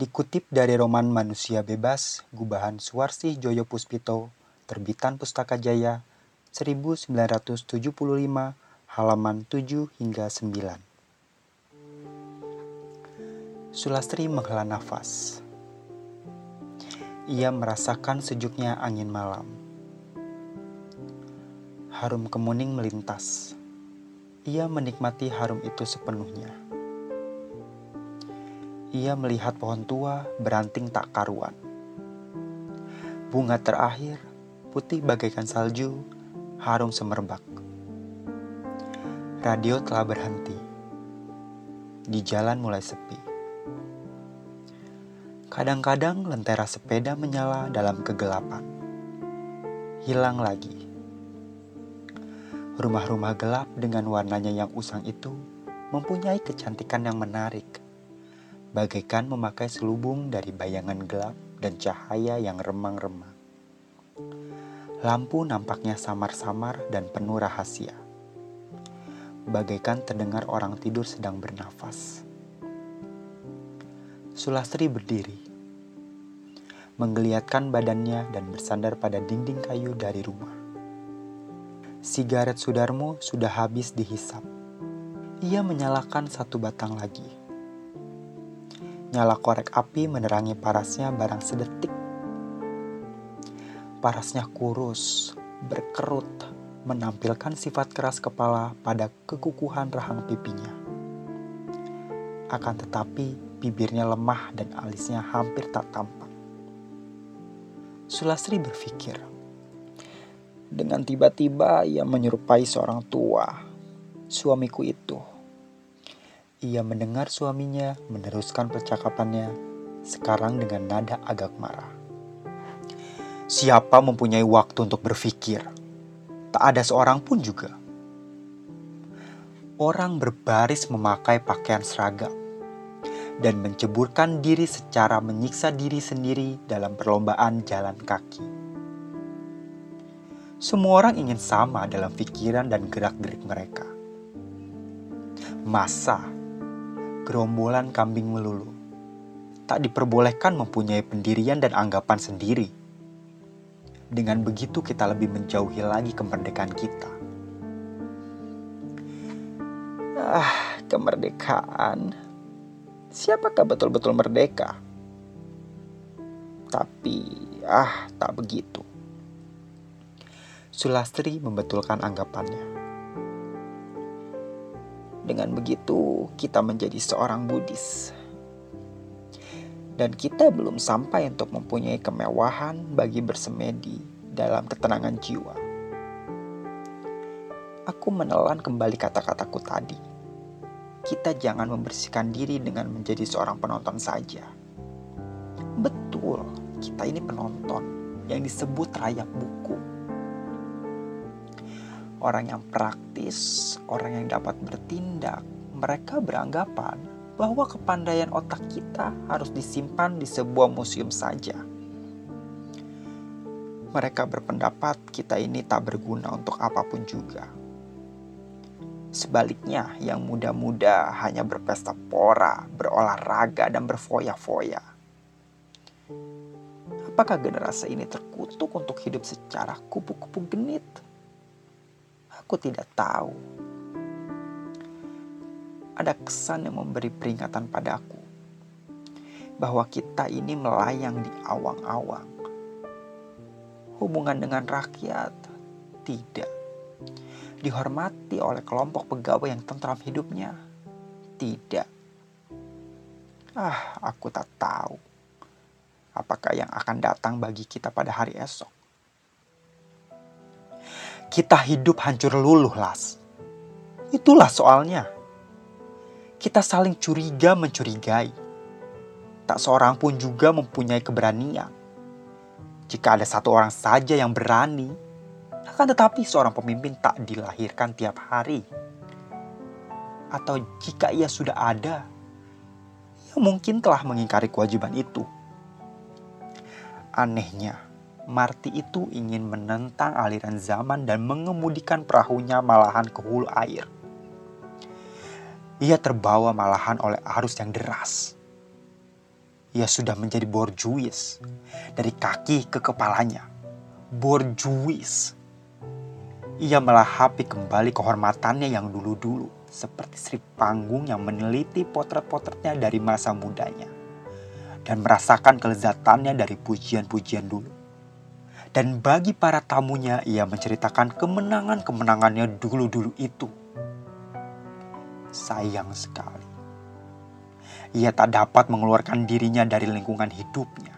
Dikutip dari roman Manusia Bebas, Gubahan Suwarsih Joyo Puspito, terbitan Pustaka Jaya, 1975, halaman 7 hingga 9. Sulastri menghela nafas. Ia merasakan sejuknya angin malam. Harum kemuning melintas. Ia menikmati harum itu sepenuhnya ia melihat pohon tua beranting tak karuan. Bunga terakhir, putih bagaikan salju, harum semerbak. Radio telah berhenti. Di jalan mulai sepi. Kadang-kadang lentera sepeda menyala dalam kegelapan. Hilang lagi. Rumah-rumah gelap dengan warnanya yang usang itu mempunyai kecantikan yang menarik bagaikan memakai selubung dari bayangan gelap dan cahaya yang remang-remang. Lampu nampaknya samar-samar dan penuh rahasia. Bagaikan terdengar orang tidur sedang bernafas. Sulastri berdiri, menggeliatkan badannya dan bersandar pada dinding kayu dari rumah. Sigaret Sudarmo sudah habis dihisap. Ia menyalakan satu batang lagi Nyala korek api menerangi parasnya barang sedetik. Parasnya kurus, berkerut, menampilkan sifat keras kepala pada kekukuhan rahang pipinya. Akan tetapi, bibirnya lemah dan alisnya hampir tak tampak. Sulastri berpikir, dengan tiba-tiba ia menyerupai seorang tua, suamiku itu ia mendengar suaminya meneruskan percakapannya, sekarang dengan nada agak marah. Siapa mempunyai waktu untuk berpikir? Tak ada seorang pun juga. Orang berbaris memakai pakaian seragam dan menceburkan diri secara menyiksa diri sendiri dalam perlombaan jalan kaki. Semua orang ingin sama dalam pikiran dan gerak-gerik mereka. Masa gerombolan kambing melulu. Tak diperbolehkan mempunyai pendirian dan anggapan sendiri. Dengan begitu kita lebih menjauhi lagi kemerdekaan kita. Ah, kemerdekaan. Siapakah betul-betul merdeka? Tapi, ah, tak begitu. Sulastri membetulkan anggapannya. Dengan begitu, kita menjadi seorang Buddhis. Dan kita belum sampai untuk mempunyai kemewahan bagi bersemedi dalam ketenangan jiwa. Aku menelan kembali kata-kataku tadi. Kita jangan membersihkan diri dengan menjadi seorang penonton saja. Betul, kita ini penonton yang disebut rakyat buku orang yang praktis, orang yang dapat bertindak, mereka beranggapan bahwa kepandaian otak kita harus disimpan di sebuah museum saja. Mereka berpendapat kita ini tak berguna untuk apa pun juga. Sebaliknya, yang muda-muda hanya berpesta pora, berolahraga, dan berfoya-foya. Apakah generasi ini terkutuk untuk hidup secara kupu-kupu genit? Aku tidak tahu. Ada kesan yang memberi peringatan padaku bahwa kita ini melayang di awang-awang. Hubungan dengan rakyat tidak dihormati oleh kelompok pegawai yang tentram hidupnya. Tidak. Ah, aku tak tahu apakah yang akan datang bagi kita pada hari esok kita hidup hancur luluh, Las. Itulah soalnya. Kita saling curiga mencurigai. tak seorang pun juga mempunyai keberanian. Jika ada satu orang saja yang berani, akan tetapi seorang pemimpin tak dilahirkan tiap hari. Atau jika ia sudah ada, ia mungkin telah mengingkari kewajiban itu. Anehnya, Marty itu ingin menentang aliran zaman dan mengemudikan perahunya malahan ke hulu air. Ia terbawa malahan oleh arus yang deras. Ia sudah menjadi borjuis dari kaki ke kepalanya. Borjuis. Ia melahapi kembali kehormatannya yang dulu-dulu seperti Sri Panggung yang meneliti potret-potretnya dari masa mudanya dan merasakan kelezatannya dari pujian-pujian dulu. Dan bagi para tamunya, ia menceritakan kemenangan-kemenangannya dulu-dulu itu. Sayang sekali. Ia tak dapat mengeluarkan dirinya dari lingkungan hidupnya.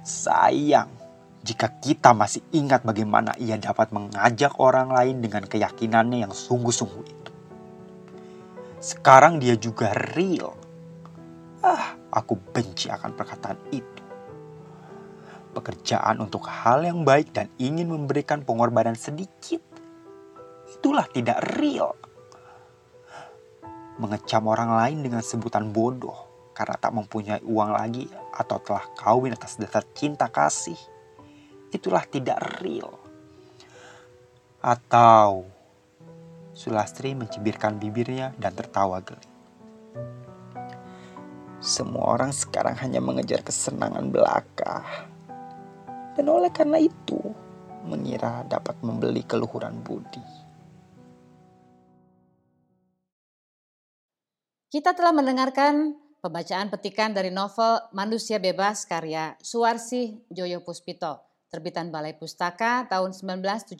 Sayang jika kita masih ingat bagaimana ia dapat mengajak orang lain dengan keyakinannya yang sungguh-sungguh itu. Sekarang dia juga real. Ah, aku benci akan perkataan itu pekerjaan untuk hal yang baik dan ingin memberikan pengorbanan sedikit, itulah tidak real. Mengecam orang lain dengan sebutan bodoh karena tak mempunyai uang lagi atau telah kawin atas dasar cinta kasih, itulah tidak real. Atau Sulastri mencibirkan bibirnya dan tertawa geli. Semua orang sekarang hanya mengejar kesenangan belaka dan oleh karena itu mengira dapat membeli keluhuran budi. Kita telah mendengarkan pembacaan petikan dari novel Manusia Bebas karya Suwarsi Joyo Puspito, terbitan Balai Pustaka tahun 1975,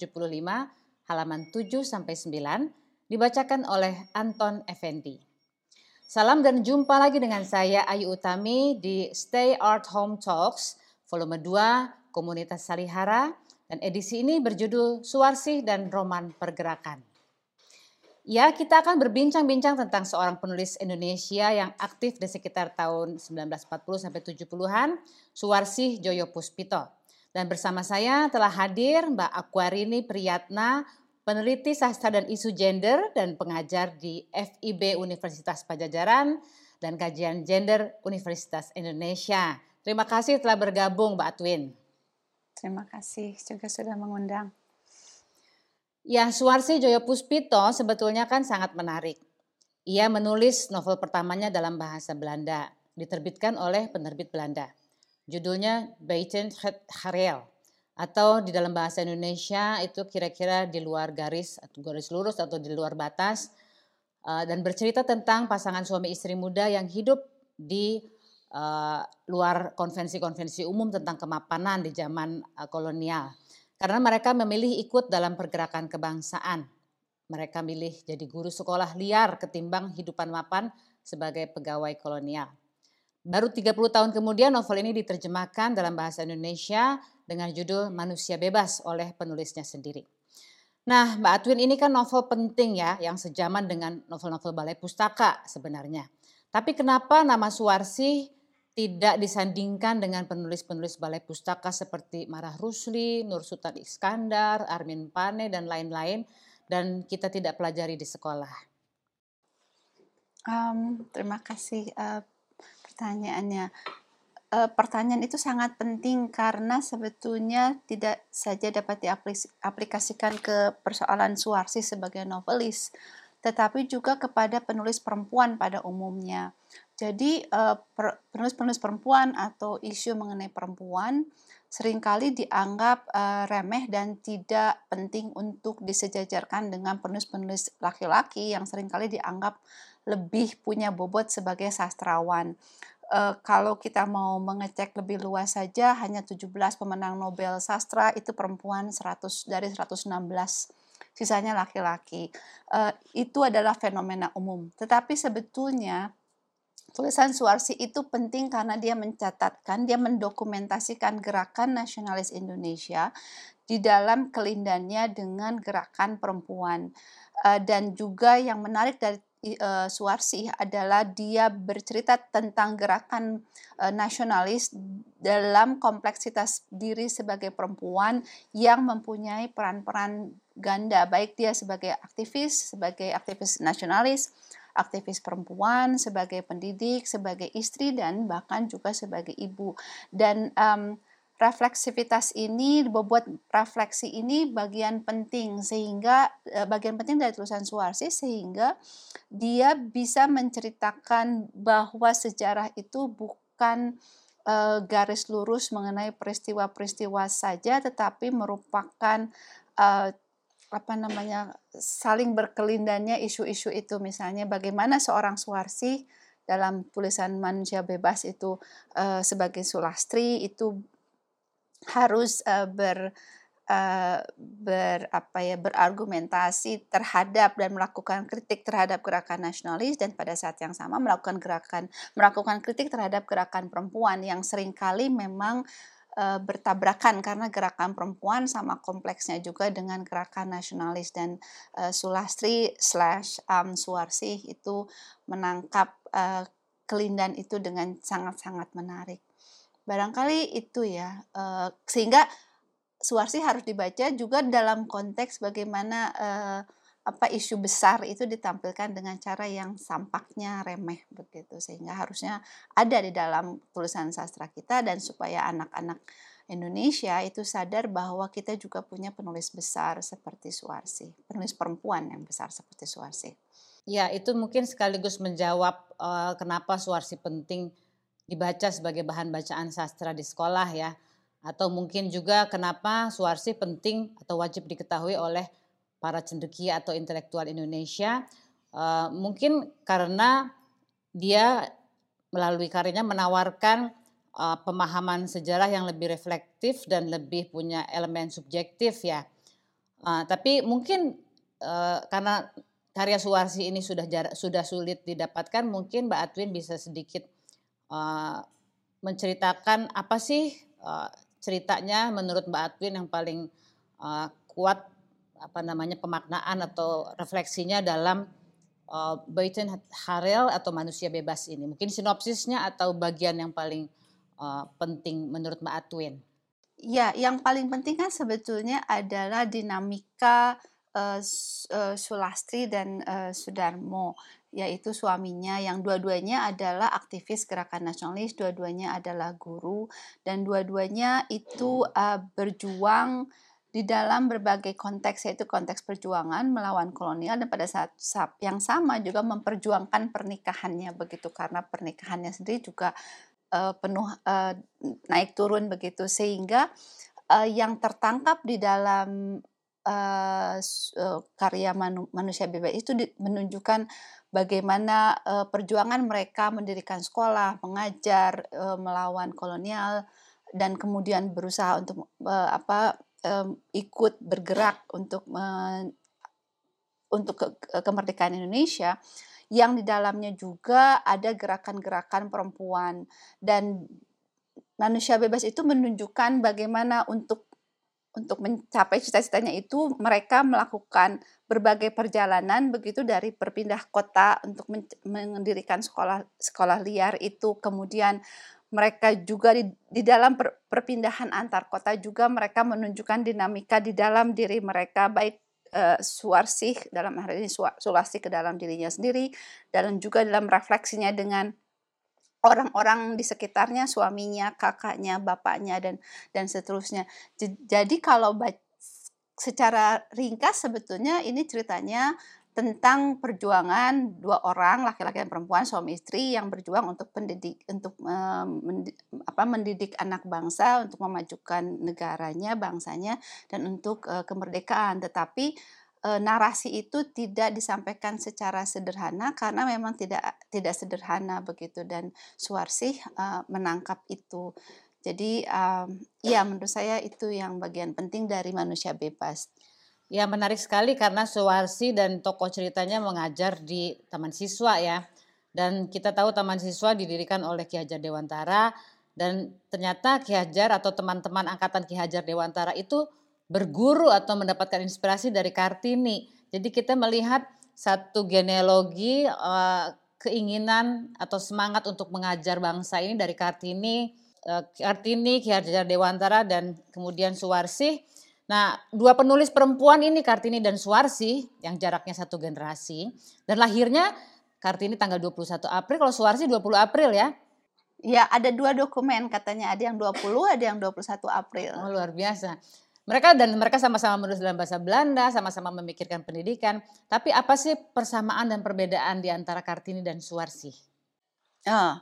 halaman 7 sampai 9, dibacakan oleh Anton Effendi. Salam dan jumpa lagi dengan saya Ayu Utami di Stay Art Home Talks volume 2 komunitas Salihara dan edisi ini berjudul Suwarsih dan Roman Pergerakan. Ya, kita akan berbincang-bincang tentang seorang penulis Indonesia yang aktif di sekitar tahun 1940 sampai 70-an, Suwarsih Joyo Puspito. Dan bersama saya telah hadir Mbak Aquarini Priyatna, peneliti sastra dan isu gender dan pengajar di FIB Universitas Pajajaran dan kajian gender Universitas Indonesia. Terima kasih telah bergabung Mbak Atwin. Terima kasih juga sudah mengundang. Ya, Suwarsi Joyo Puspito sebetulnya kan sangat menarik. Ia menulis novel pertamanya dalam bahasa Belanda, diterbitkan oleh penerbit Belanda. Judulnya Buiten het Harel atau di dalam bahasa Indonesia itu kira-kira di luar garis atau garis lurus atau di luar batas eh, dan bercerita tentang pasangan suami istri muda yang hidup di uh, luar konvensi-konvensi umum tentang kemapanan di zaman uh, kolonial. Karena mereka memilih ikut dalam pergerakan kebangsaan. Mereka milih jadi guru sekolah liar ketimbang hidupan mapan sebagai pegawai kolonial. Baru 30 tahun kemudian novel ini diterjemahkan dalam bahasa Indonesia dengan judul Manusia Bebas oleh penulisnya sendiri. Nah, Mbak Atwin ini kan novel penting ya, yang sejaman dengan novel-novel balai pustaka sebenarnya. Tapi kenapa nama Suwarsi tidak disandingkan dengan penulis-penulis balai pustaka seperti Marah Rusli, Nur Sultan Iskandar, Armin Pane, dan lain-lain, dan kita tidak pelajari di sekolah? Um, terima kasih uh, pertanyaannya. Uh, pertanyaan itu sangat penting karena sebetulnya tidak saja dapat diaplikasikan ke persoalan Suwarsi sebagai novelis, tetapi juga kepada penulis perempuan pada umumnya jadi eh, penulis-penulis perempuan atau isu mengenai perempuan sering kali dianggap uh, remeh dan tidak penting untuk disejajarkan dengan penulis-penulis laki-laki yang sering kali dianggap lebih punya bobot sebagai sastrawan. Uh, kalau kita mau mengecek lebih luas saja, hanya 17 pemenang Nobel sastra itu perempuan 100 dari 116 sisanya laki-laki. Uh, itu adalah fenomena umum. Tetapi sebetulnya Tulisan Suarsi itu penting karena dia mencatatkan, dia mendokumentasikan gerakan nasionalis Indonesia di dalam kelindannya dengan gerakan perempuan. Uh, dan juga yang menarik dari uh, Suwarsi adalah dia bercerita tentang gerakan uh, nasionalis dalam kompleksitas diri sebagai perempuan yang mempunyai peran-peran ganda baik dia sebagai aktivis, sebagai aktivis nasionalis, aktivis perempuan, sebagai pendidik, sebagai istri dan bahkan juga sebagai ibu. Dan um, refleksivitas ini membuat refleksi ini bagian penting sehingga eh, bagian penting dari tulisan Suwarsi sehingga dia bisa menceritakan bahwa sejarah itu bukan uh, garis lurus mengenai peristiwa-peristiwa saja tetapi merupakan uh, apa namanya saling berkelindannya isu-isu itu. Misalnya bagaimana seorang Suwarsi dalam tulisan manusia bebas itu uh, sebagai sulastri itu harus uh, ber uh, ber apa ya berargumentasi terhadap dan melakukan kritik terhadap gerakan nasionalis dan pada saat yang sama melakukan gerakan melakukan kritik terhadap gerakan perempuan yang sering kali memang uh, bertabrakan karena gerakan perempuan sama kompleksnya juga dengan gerakan nasionalis dan uh, Sulastri slash um, Suwarsi itu menangkap uh, kelindan itu dengan sangat-sangat menarik. Barangkali itu ya, uh, sehingga Suwarsi harus dibaca juga dalam konteks bagaimana uh, apa isu besar itu ditampilkan dengan cara yang sampaknya remeh begitu sehingga harusnya ada di dalam tulisan sastra kita dan supaya anak-anak Indonesia itu sadar bahwa kita juga punya penulis besar seperti Suwarsi, penulis perempuan yang besar seperti Suwarsi. Ya, itu mungkin sekaligus menjawab uh, kenapa Suwarsi penting dibaca sebagai bahan bacaan sastra di sekolah ya. Atau mungkin juga kenapa Suwarsi penting atau wajib diketahui oleh para cendekia atau intelektual Indonesia. Uh, mungkin karena dia melalui karyanya menawarkan uh, pemahaman sejarah yang lebih reflektif dan lebih punya elemen subjektif ya. Uh, tapi mungkin uh, karena karya Suwarsi ini sudah sudah sulit didapatkan, mungkin Mbak Atwin bisa sedikit uh, menceritakan apa sih uh, ceritanya menurut Mbak Atwin yang paling uh, kuat apa namanya pemaknaan atau refleksinya dalam uh, Baitin Harel atau manusia bebas ini. Mungkin sinopsisnya atau bagian yang paling uh, penting menurut Mbak Atwin. Ya, yang paling penting kan sebetulnya adalah dinamika uh, Sulastri dan uh, Sudarmo yaitu suaminya yang dua-duanya adalah aktivis gerakan nasionalis, dua-duanya adalah guru dan dua-duanya itu uh, berjuang di dalam berbagai konteks yaitu konteks perjuangan melawan kolonial dan pada saat yang sama juga memperjuangkan pernikahannya begitu. Karena pernikahannya sendiri juga uh, penuh uh, naik turun begitu. Sehingga uh, yang tertangkap di dalam uh, karya manu, manusia bebas itu menunjukkan bagaimana uh, perjuangan mereka mendirikan sekolah, mengajar, uh, melawan kolonial, dan kemudian berusaha untuk uh, apa um, ikut bergerak untuk uh, untuk ke, kemerdekaan Indonesia yang di dalamnya juga ada gerakan-gerakan perempuan. Dan manusia bebas itu menunjukkan bagaimana untuk untuk mencapai cita-citanya itu mereka melakukan berbagai perjalanan begitu dari berpindah kota untuk mendirikan sekolah sekolah liar itu. Kemudian mereka juga di, di dalam per, perpindahan antar kota juga mereka menunjukkan dinamika di dalam diri mereka baik uh, suarsih dalam hari ini sulasi ke dalam dirinya sendiri dan juga dalam refleksinya dengan orang-orang di sekitarnya, suaminya, kakaknya, bapaknya dan dan seterusnya. Jadi kalau secara ringkas sebetulnya ini ceritanya tentang perjuangan dua orang laki-laki dan perempuan suami istri yang berjuang untuk pendidik untuk mendidik, apa mendidik anak bangsa untuk memajukan negaranya bangsanya dan untuk uh, kemerdekaan tetapi e, narasi itu tidak disampaikan secara sederhana karena memang tidak tidak sederhana begitu dan Suarsih e, menangkap itu. Jadi um, ya menurut saya itu yang bagian penting dari manusia bebas. Ya menarik sekali karena Suwarsi dan tokoh ceritanya mengajar di Taman Siswa ya. Dan kita tahu Taman Siswa didirikan oleh Ki Hajar Dewantara dan ternyata Ki Hajar atau teman-teman angkatan Ki Hajar Dewantara itu berguru atau mendapatkan inspirasi dari Kartini. Jadi kita melihat satu genealogi uh, keinginan atau semangat untuk mengajar bangsa ini dari Kartini, uh, Kartini, Ki Hajar Dewantara dan kemudian Suwarsi. Nah, dua penulis perempuan ini Kartini dan Suwarsi yang jaraknya satu generasi dan lahirnya Kartini tanggal 21 April, kalau Suwarsi 20 April ya. Ya, ada dua dokumen katanya, ada yang 20, ada yang 21 April. Oh, luar biasa. Mereka dan mereka sama-sama menulis dalam bahasa Belanda, sama-sama memikirkan pendidikan. Tapi apa sih persamaan dan perbedaan di antara Kartini dan Suwarsi? Oh,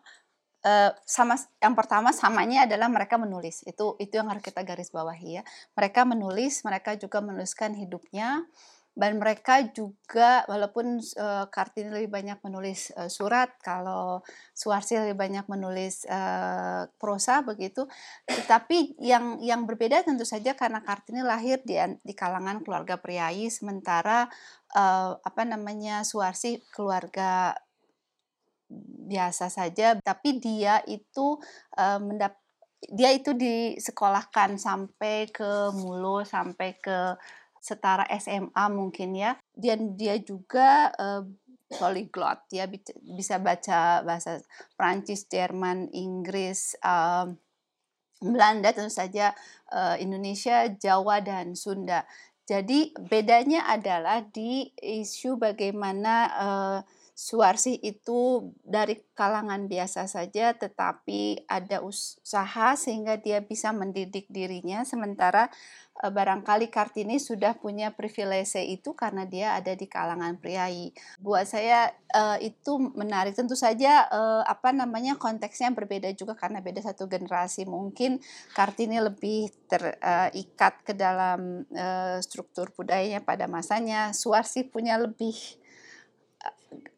uh, sama yang pertama samanya adalah mereka menulis. Itu itu yang harus kita garis bawahi ya. Mereka menulis, mereka juga menuliskan hidupnya dan mereka juga walaupun uh, Kartini lebih banyak menulis uh, surat kalau Suwarsi lebih banyak menulis uh, prosa begitu tetapi yang yang berbeda tentu saja karena Kartini lahir di di kalangan keluarga priai sementara uh, apa namanya Suwarsi keluarga biasa saja tapi dia itu uh, mendap dia itu disekolahkan sampai ke Mulo sampai ke setara SMA mungkin ya. Dan dia juga uh, polyglot ya bisa baca bahasa Prancis, Jerman, Inggris, uh, Belanda tentu saja uh, Indonesia, Jawa dan Sunda. Jadi bedanya adalah di isu bagaimana uh, Suwarsi itu dari kalangan biasa saja tetapi ada usaha sehingga dia bisa mendidik dirinya sementara e, barangkali Kartini sudah punya privilege itu karena dia ada di kalangan priai. Buat saya e, itu menarik tentu saja e, apa namanya konteksnya berbeda juga karena beda satu generasi. Mungkin Kartini lebih terikat ke dalam struktur budayanya pada masanya. Suwarsi punya lebih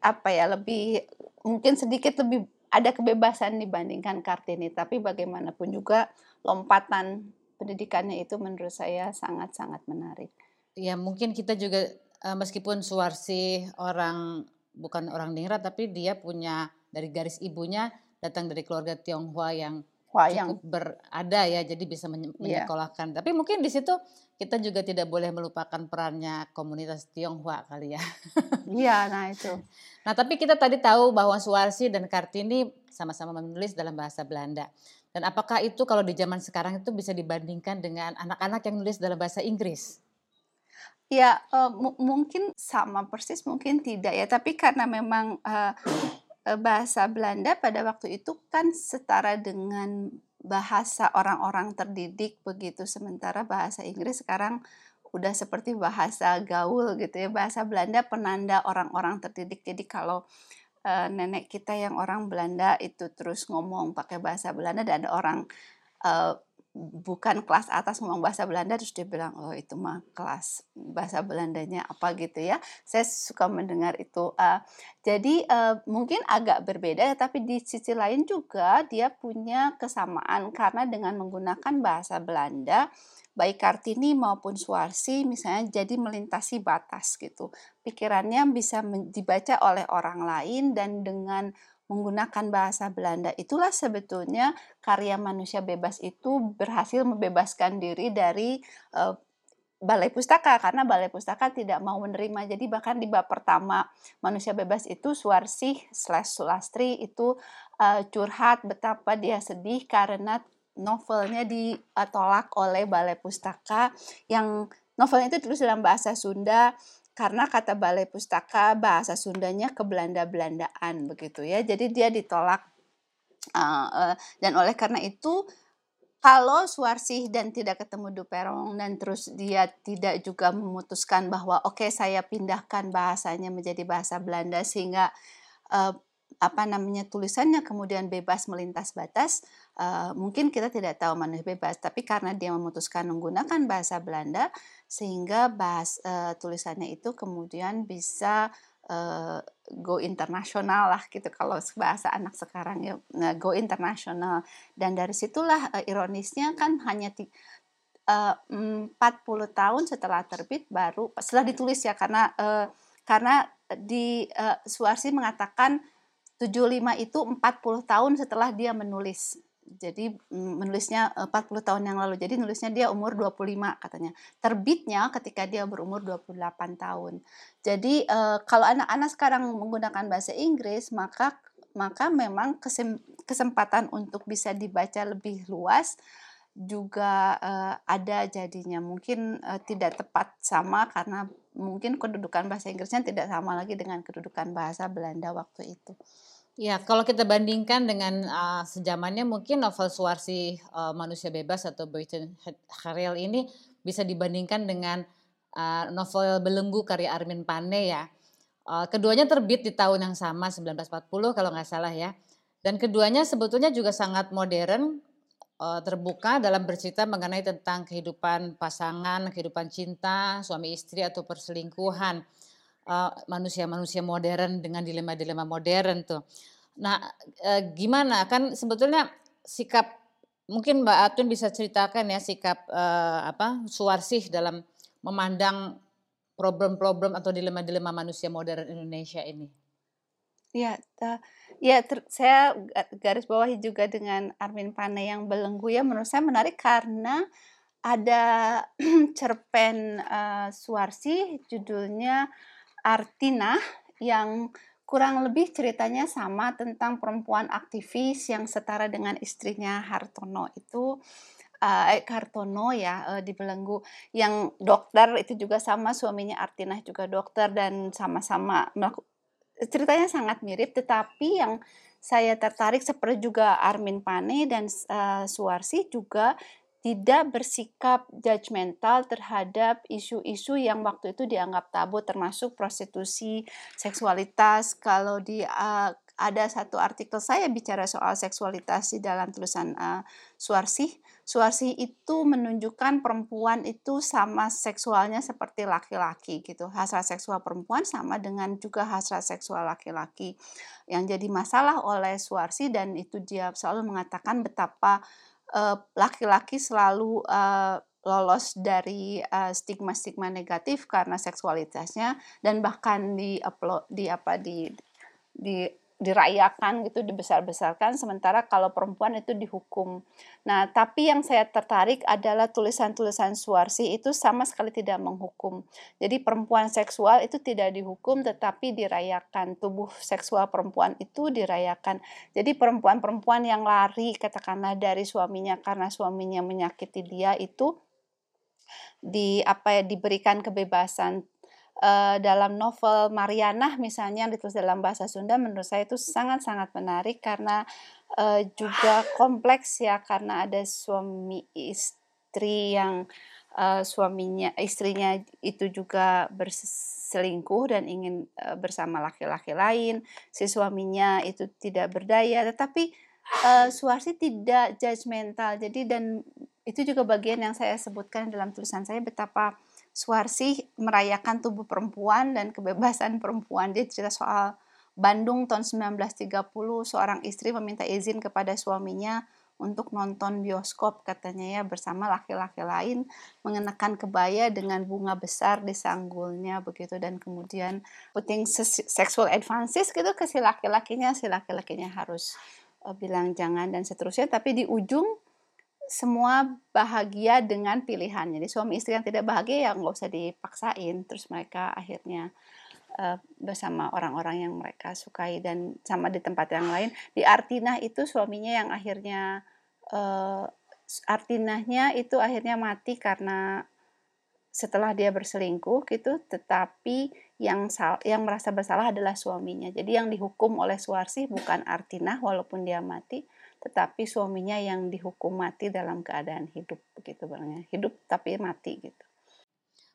apa ya lebih mungkin sedikit lebih ada kebebasan dibandingkan Kartini tapi bagaimanapun juga lompatan pendidikannya itu menurut saya sangat-sangat menarik. Ya mungkin kita juga eh, meskipun Suwarsi orang bukan orang Ningrat tapi dia punya dari garis ibunya datang dari keluarga Tionghoa yang Wayang. cukup berada ya jadi bisa iya. menyekolahkan. Yeah. Tapi mungkin di situ kita juga tidak boleh melupakan perannya komunitas Tionghoa kali ya. Iya, nah itu. Nah, tapi kita tadi tahu bahwa Suwarsi dan Kartini sama-sama menulis dalam bahasa Belanda. Dan apakah itu kalau di zaman sekarang itu bisa dibandingkan dengan anak-anak yang nulis dalam bahasa Inggris? Ya, uh, mungkin sama persis, mungkin tidak ya. Tapi karena memang uh, bahasa Belanda pada waktu itu kan setara dengan bahasa orang-orang terdidik begitu sementara bahasa Inggris sekarang udah seperti bahasa gaul gitu ya. Bahasa Belanda penanda orang-orang terdidik. Jadi kalau uh, nenek kita yang orang Belanda itu terus ngomong pakai bahasa Belanda dan ada orang uh, bukan kelas atas ngomong bahasa Belanda terus dia bilang oh itu mah kelas bahasa Belandanya apa gitu ya. Saya suka mendengar itu. Uh, jadi uh, mungkin agak berbeda tapi di sisi lain juga dia punya kesamaan karena dengan menggunakan bahasa Belanda baik Kartini maupun Suwarsi misalnya jadi melintasi batas gitu. Pikirannya bisa dibaca oleh orang lain dan dengan menggunakan bahasa Belanda. Itulah sebetulnya karya manusia bebas itu berhasil membebaskan diri dari uh, balai pustaka karena balai pustaka tidak mau menerima. Jadi bahkan di bab pertama manusia bebas itu Suwarsi slash Sulastri itu uh, curhat betapa dia sedih karena novelnya ditolak oleh balai pustaka yang novelnya itu terus dalam bahasa Sunda karena kata balai pustaka bahasa Sundanya ke Belanda-Belandaan begitu ya. Jadi dia ditolak uh, uh, dan oleh karena itu kalau Suarsih dan tidak ketemu Duperong dan terus dia tidak juga memutuskan bahwa oke okay, saya pindahkan bahasanya menjadi bahasa Belanda sehingga uh, apa namanya tulisannya kemudian bebas melintas batas uh, mungkin kita tidak tahu mana bebas. Tapi karena dia memutuskan menggunakan bahasa Belanda sehingga bahas uh, tulisannya itu kemudian bisa uh, go internasional lah gitu. Kalau bahasa anak sekarang ya go internasional. Dan dari situlah uh, ironisnya kan hanya uh, 40 tahun setelah terbit baru setelah ditulis ya karena uh, karena di uh, Suarsi mengatakan 75 itu 40 tahun setelah dia menulis. jadi mm, menulisnya 40 tahun yang lalu. Jadi nulisnya dia umur 25 katanya. Terbitnya ketika dia berumur 28 tahun. Jadi kalau anak-anak sekarang menggunakan bahasa Inggris maka maka memang kesempatan untuk bisa dibaca lebih luas juga uh, ada jadinya mungkin tidak tepat sama karena mungkin kedudukan bahasa Inggrisnya tidak sama lagi dengan kedudukan bahasa Belanda waktu itu. Ya, kalau kita bandingkan dengan uh, sejamannya mungkin novel Suwarsi uh, Manusia Bebas atau Boyton Harel ini bisa dibandingkan dengan uh, novel Belenggu karya Armin Pane ya. Uh, keduanya terbit di tahun yang sama 1940 kalau nggak salah ya. Dan keduanya sebetulnya juga sangat modern, uh, terbuka dalam bercerita mengenai tentang kehidupan pasangan, kehidupan cinta, suami istri atau perselingkuhan manusia-manusia uh, modern dengan dilema-dilema modern tuh. Nah, e, gimana kan sebetulnya sikap mungkin Mbak Atun bisa ceritakan ya sikap e, apa Suwarsih dalam memandang problem-problem atau dilema-dilema manusia modern Indonesia ini. Ya, uh, ya ter, saya garis bawahi juga dengan Armin Pane yang belenggu ya menurut saya menarik karena ada cerpen uh, Suwarsi judulnya Artina yang kurang lebih ceritanya sama tentang perempuan aktivis yang setara dengan istrinya Hartono itu uh, Hartono ya uh, di Belenggu. Yang dokter itu juga sama suaminya Artinah juga dokter dan sama-sama ceritanya sangat mirip tetapi yang saya tertarik seperti juga Armin Pane dan uh, Suwarsi juga tidak bersikap judgmental terhadap isu-isu yang waktu itu dianggap tabu termasuk prostitusi, seksualitas. Kalau di uh, ada satu artikel saya bicara soal seksualitas di dalam tulisan uh, Suarsih. Suarsih itu menunjukkan perempuan itu sama seksualnya seperti laki-laki gitu. Hasrat seksual perempuan sama dengan juga hasrat seksual laki-laki. Yang jadi masalah oleh Suarsih dan itu dia selalu mengatakan betapa Eh, laki-laki uh, selalu uh, lolos dari stigma-stigma uh, negatif karena seksualitasnya dan bahkan di di apa di di dirayakan gitu dibesar-besarkan sementara kalau perempuan itu dihukum. Nah, tapi yang saya tertarik adalah tulisan-tulisan Suwarsi itu sama sekali tidak menghukum. Jadi perempuan seksual itu tidak dihukum tetapi dirayakan. Tubuh seksual perempuan itu dirayakan. Jadi perempuan-perempuan yang lari katakanlah dari suaminya karena suaminya menyakiti dia itu di apa ya diberikan kebebasan uh, dalam novel Mariana misalnya yang ditulis dalam bahasa Sunda menurut saya itu sangat-sangat menarik karena uh, juga kompleks ya karena ada suami istri yang uh, suaminya istrinya itu juga berselingkuh dan ingin uh, bersama laki-laki lain. Si suaminya itu tidak berdaya tetapi uh, Suarsi tidak judgmental jadi dan itu juga bagian yang saya sebutkan dalam tulisan saya betapa Suwarsi merayakan tubuh perempuan dan kebebasan perempuan. Dia cerita soal Bandung tahun 1930, seorang istri meminta izin kepada suaminya untuk nonton bioskop katanya ya bersama laki-laki lain mengenakan kebaya dengan bunga besar di sanggulnya begitu dan kemudian putting sexual advances gitu ke si laki-lakinya si laki-lakinya harus uh, bilang jangan dan seterusnya tapi di ujung semua bahagia dengan pilihan. Jadi suami istri yang tidak bahagia ya nggak usah dipaksain. Terus mereka akhirnya uh, bersama orang-orang yang mereka sukai dan sama di tempat yang lain. Di Artina itu suaminya yang akhirnya uh, Artinahnya itu akhirnya mati karena setelah dia berselingkuh gitu. Tetapi yang sal yang merasa bersalah adalah suaminya. Jadi yang dihukum oleh Suarsi bukan Artinah walaupun dia mati, tetapi suaminya yang dihukum mati dalam keadaan hidup begitu barangnya hidup tapi mati gitu.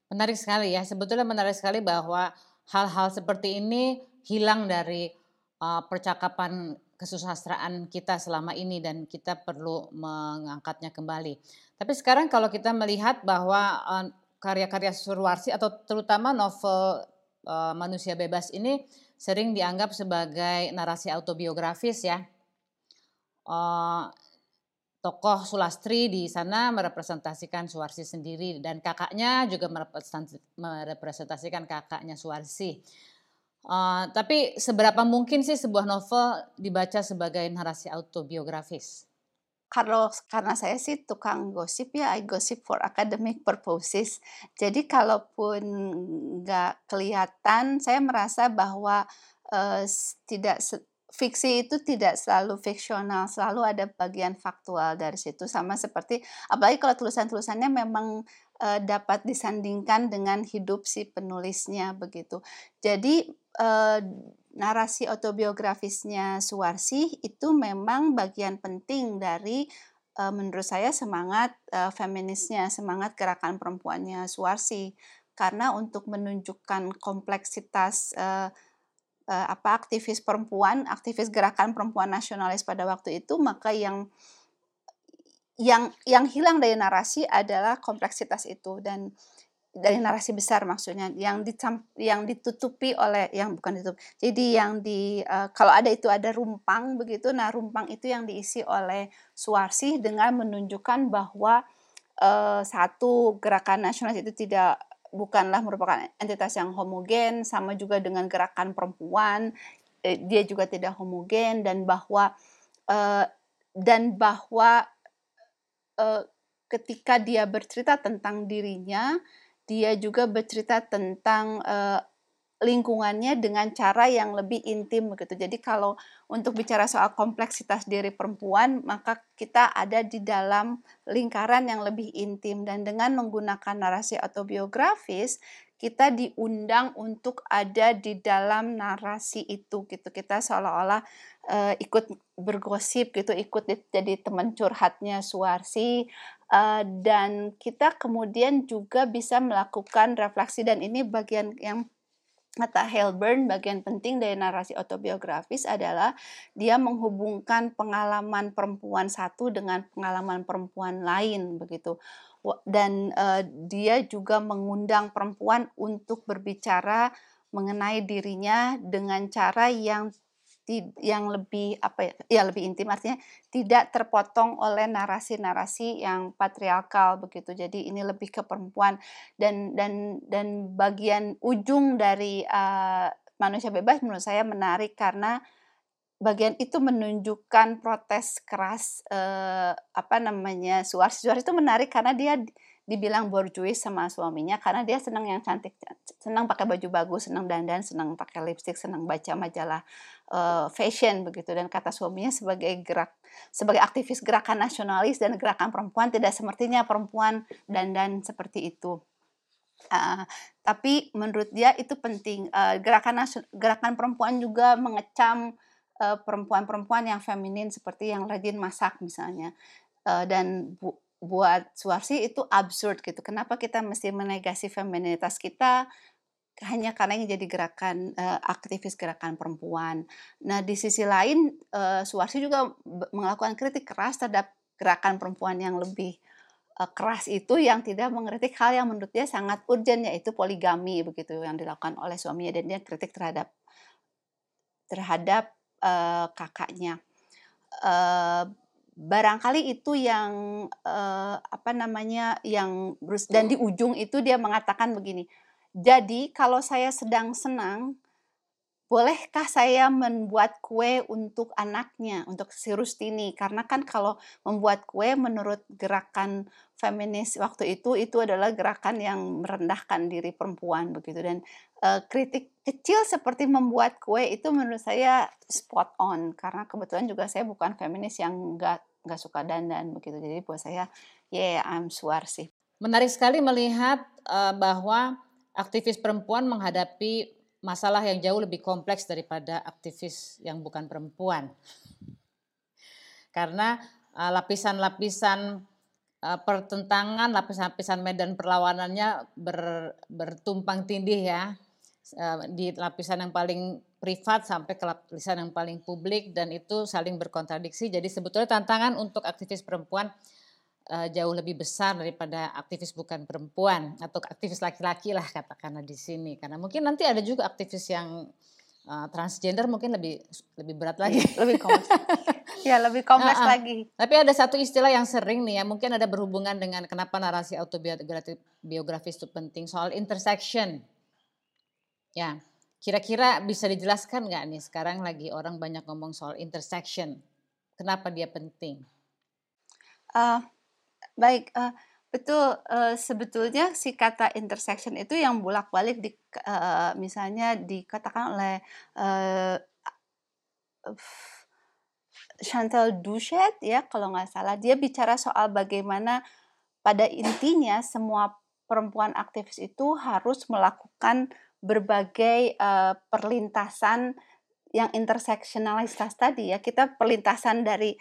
Menarik sekali ya. Sebetulnya menarik sekali bahwa hal-hal seperti ini hilang dari uh, percakapan kesusastraan kita selama ini dan kita perlu mengangkatnya kembali. Tapi sekarang kalau kita melihat bahwa uh, karya-karya Surwarsi atau terutama novel uh, Manusia Bebas ini sering dianggap sebagai narasi autobiografis ya uh, tokoh Sulastri di sana merepresentasikan Suwarsi sendiri dan kakaknya juga merepresentasikan kakaknya Suwarsi. Uh, tapi seberapa mungkin sih sebuah novel dibaca sebagai narasi autobiografis? kalau karena saya sih tukang gosip ya, I gossip for academic purposes. Jadi kalaupun nggak kelihatan, saya merasa bahwa uh, tidak fiksi itu tidak selalu fiksional, selalu ada bagian faktual dari situ. Sama seperti apalagi kalau tulisan-tulisannya memang uh, dapat disandingkan dengan hidup si penulisnya begitu. Jadi uh, narasi autobiografisnya Suwarsi itu memang bagian penting dari uh, menurut saya semangat uh, feminisnya, semangat gerakan perempuannya Suwarsi karena untuk menunjukkan kompleksitas uh, uh, apa aktivis perempuan, aktivis gerakan perempuan nasionalis pada waktu itu, maka yang yang yang hilang dari narasi adalah kompleksitas itu dan dari narasi besar maksudnya yang yang ditutupi oleh yang bukan ditutup jadi yang di uh, kalau ada itu ada rumpang begitu nah rumpang itu yang diisi oleh Suwarsi dengan menunjukkan bahwa uh, satu gerakan nasionalis itu tidak bukanlah merupakan entitas yang homogen sama juga dengan gerakan perempuan. Eh, dia juga tidak homogen dan bahwa uh, dan bahwa uh, ketika dia bercerita tentang dirinya dia juga bercerita tentang uh, lingkungannya dengan cara yang lebih intim begitu. Jadi kalau untuk bicara soal kompleksitas diri perempuan, maka kita ada di dalam lingkaran yang lebih intim dan dengan menggunakan narasi autobiografis, kita diundang untuk ada di dalam narasi itu gitu. Kita seolah-olah uh, ikut bergosip gitu, ikut jadi teman curhatnya Suarsi uh, dan kita kemudian juga bisa melakukan refleksi dan ini bagian yang kata Helburn bagian penting dari narasi autobiografis adalah dia menghubungkan pengalaman perempuan satu dengan pengalaman perempuan lain begitu. Dan uh, dia juga mengundang perempuan untuk berbicara mengenai dirinya dengan cara yang yang lebih apa ya, ya lebih intim. Artinya tidak terpotong oleh narasi-narasi yang patriarkal begitu. Jadi ini lebih ke perempuan. Dan dan dan bagian ujung dari uh, manusia bebas menurut saya menarik karena bagian itu menunjukkan protes keras uh, apa namanya suar suar itu menarik karena dia dibilang borjuis sama suaminya karena dia senang yang cantik, senang pakai baju bagus, senang dandan, senang pakai lipstick, senang baca majalah uh, fashion begitu. Dan kata suaminya sebagai gerak sebagai aktivis gerakan nasionalis dan gerakan perempuan tidak sepertinya perempuan dandan seperti itu. Uh, tapi menurut dia itu penting. Uh, gerakan gerakan perempuan juga mengecam perempuan-perempuan uh, yang feminin seperti yang rajin masak misalnya. Uh, dan bu, buat Suarsi itu absurd gitu. Kenapa kita mesti menegasi feminitas kita hanya karena ini jadi gerakan uh, aktivis gerakan perempuan. Nah di sisi lain uh, Suarsi juga melakukan kritik keras terhadap gerakan perempuan yang lebih uh, keras itu yang tidak mengkritik hal yang menurut dia sangat urgent yaitu poligami begitu yang dilakukan oleh suaminya dan dia kritik terhadap terhadap uh, kakaknya. Uh, barangkali itu yang uh, apa namanya yang dan di ujung itu dia mengatakan begini. Jadi kalau saya sedang senang, bolehkah saya membuat kue untuk anaknya, untuk si Rustini? Karena kan kalau membuat kue menurut gerakan feminis waktu itu itu adalah gerakan yang merendahkan diri perempuan begitu dan uh, kritik kecil seperti membuat kue itu menurut saya spot on karena kebetulan juga saya bukan feminis yang enggak nggak suka dandan begitu. Jadi buat saya, yeah, I'm sih. Menarik sekali melihat uh, bahwa aktivis perempuan menghadapi masalah yang jauh lebih kompleks daripada aktivis yang bukan perempuan. Karena uh, lapisan-lapisan uh, pertentangan, lapisan-lapisan medan perlawanannya ber, bertumpang tindih ya. Di lapisan yang paling privat sampai ke lapisan yang paling publik dan itu saling berkontradiksi. Jadi sebetulnya tantangan untuk aktivis perempuan uh, jauh lebih besar daripada aktivis bukan perempuan atau aktivis laki-laki lah katakanlah di sini. Karena mungkin nanti ada juga aktivis yang uh, transgender mungkin lebih lebih berat lagi, lebih kompleks. ya lebih kompleks uh. lagi. Tapi ada satu istilah yang sering nih ya, mungkin ada berhubungan dengan kenapa narasi autobiografis itu penting soal intersection. Ya, Kira-kira bisa dijelaskan nggak nih sekarang lagi orang banyak ngomong soal intersection. Kenapa dia penting? Uh, baik, uh, betul. Uh, sebetulnya si kata intersection itu yang bolak-balik di uh, misalnya dikatakan oleh uh, Chantal Duchet ya kalau nggak salah dia bicara soal bagaimana pada intinya semua perempuan aktivis itu harus melakukan berbagai uh, perlintasan yang interseksionalitas tadi ya. Kita perlintasan dari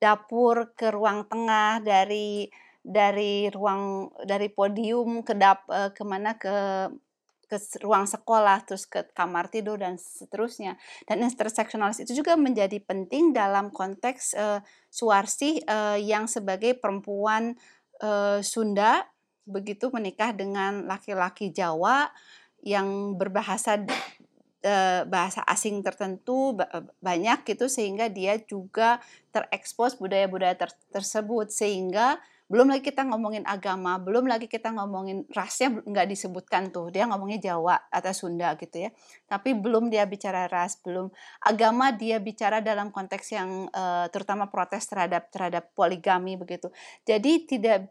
dapur ke ruang tengah dari dari ruang dari podium ke dap uh, ke mana ke ke ruang sekolah terus ke kamar tidur dan seterusnya. Dan interseksionalis itu juga menjadi penting dalam konteks uh, Suwarsi uh, yang sebagai perempuan uh, Sunda begitu menikah dengan laki-laki Jawa yang berbahasa uh, bahasa asing tertentu banyak gitu sehingga dia juga terekspos budaya-budaya ter tersebut sehingga belum lagi kita ngomongin agama, belum lagi kita ngomongin rasnya nggak disebutkan tuh. Dia ngomongnya Jawa atau Sunda gitu ya. Tapi belum dia bicara ras, belum agama dia bicara dalam konteks yang uh, terutama protes terhadap terhadap poligami begitu. Jadi tidak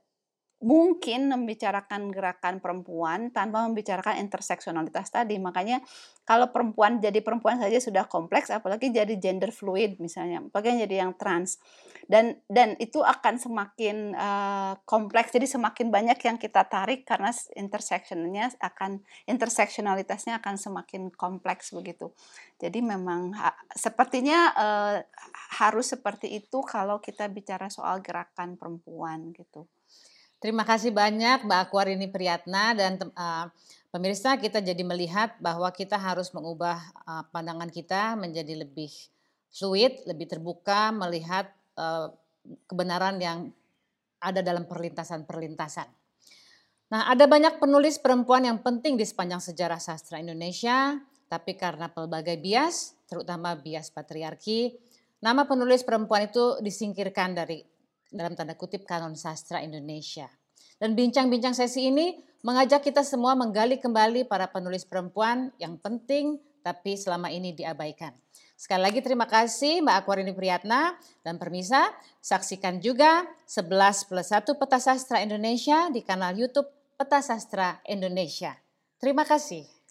mungkin membicarakan gerakan perempuan tanpa membicarakan interseksionalitas tadi. Makanya kalau perempuan jadi perempuan saja sudah kompleks, apalagi jadi gender fluid misalnya, apalagi jadi yang trans. Dan dan itu akan semakin uh, kompleks. Jadi semakin banyak yang kita tarik karena interseksionnya akan interseksionalitasnya akan semakin kompleks begitu. Jadi memang ha, sepertinya uh, harus seperti itu kalau kita bicara soal gerakan perempuan gitu. Terima kasih banyak Mbak Akwarini Priyatna dan uh, pemirsa kita jadi melihat bahwa kita harus mengubah uh, pandangan kita menjadi lebih fluid, lebih terbuka melihat uh, kebenaran yang ada dalam perlintasan-perlintasan. Nah, ada banyak penulis perempuan yang penting di sepanjang sejarah sastra Indonesia, tapi karena pelbagai bias, terutama bias patriarki, nama penulis perempuan itu disingkirkan dari dalam tanda kutip kanon sastra Indonesia. Dan bincang-bincang sesi ini mengajak kita semua menggali kembali para penulis perempuan yang penting tapi selama ini diabaikan. Sekali lagi terima kasih Mbak Akwarini Priyatna dan Permisa. Saksikan juga 11 plus 1 Peta Sastra Indonesia di kanal Youtube Peta Sastra Indonesia. Terima kasih.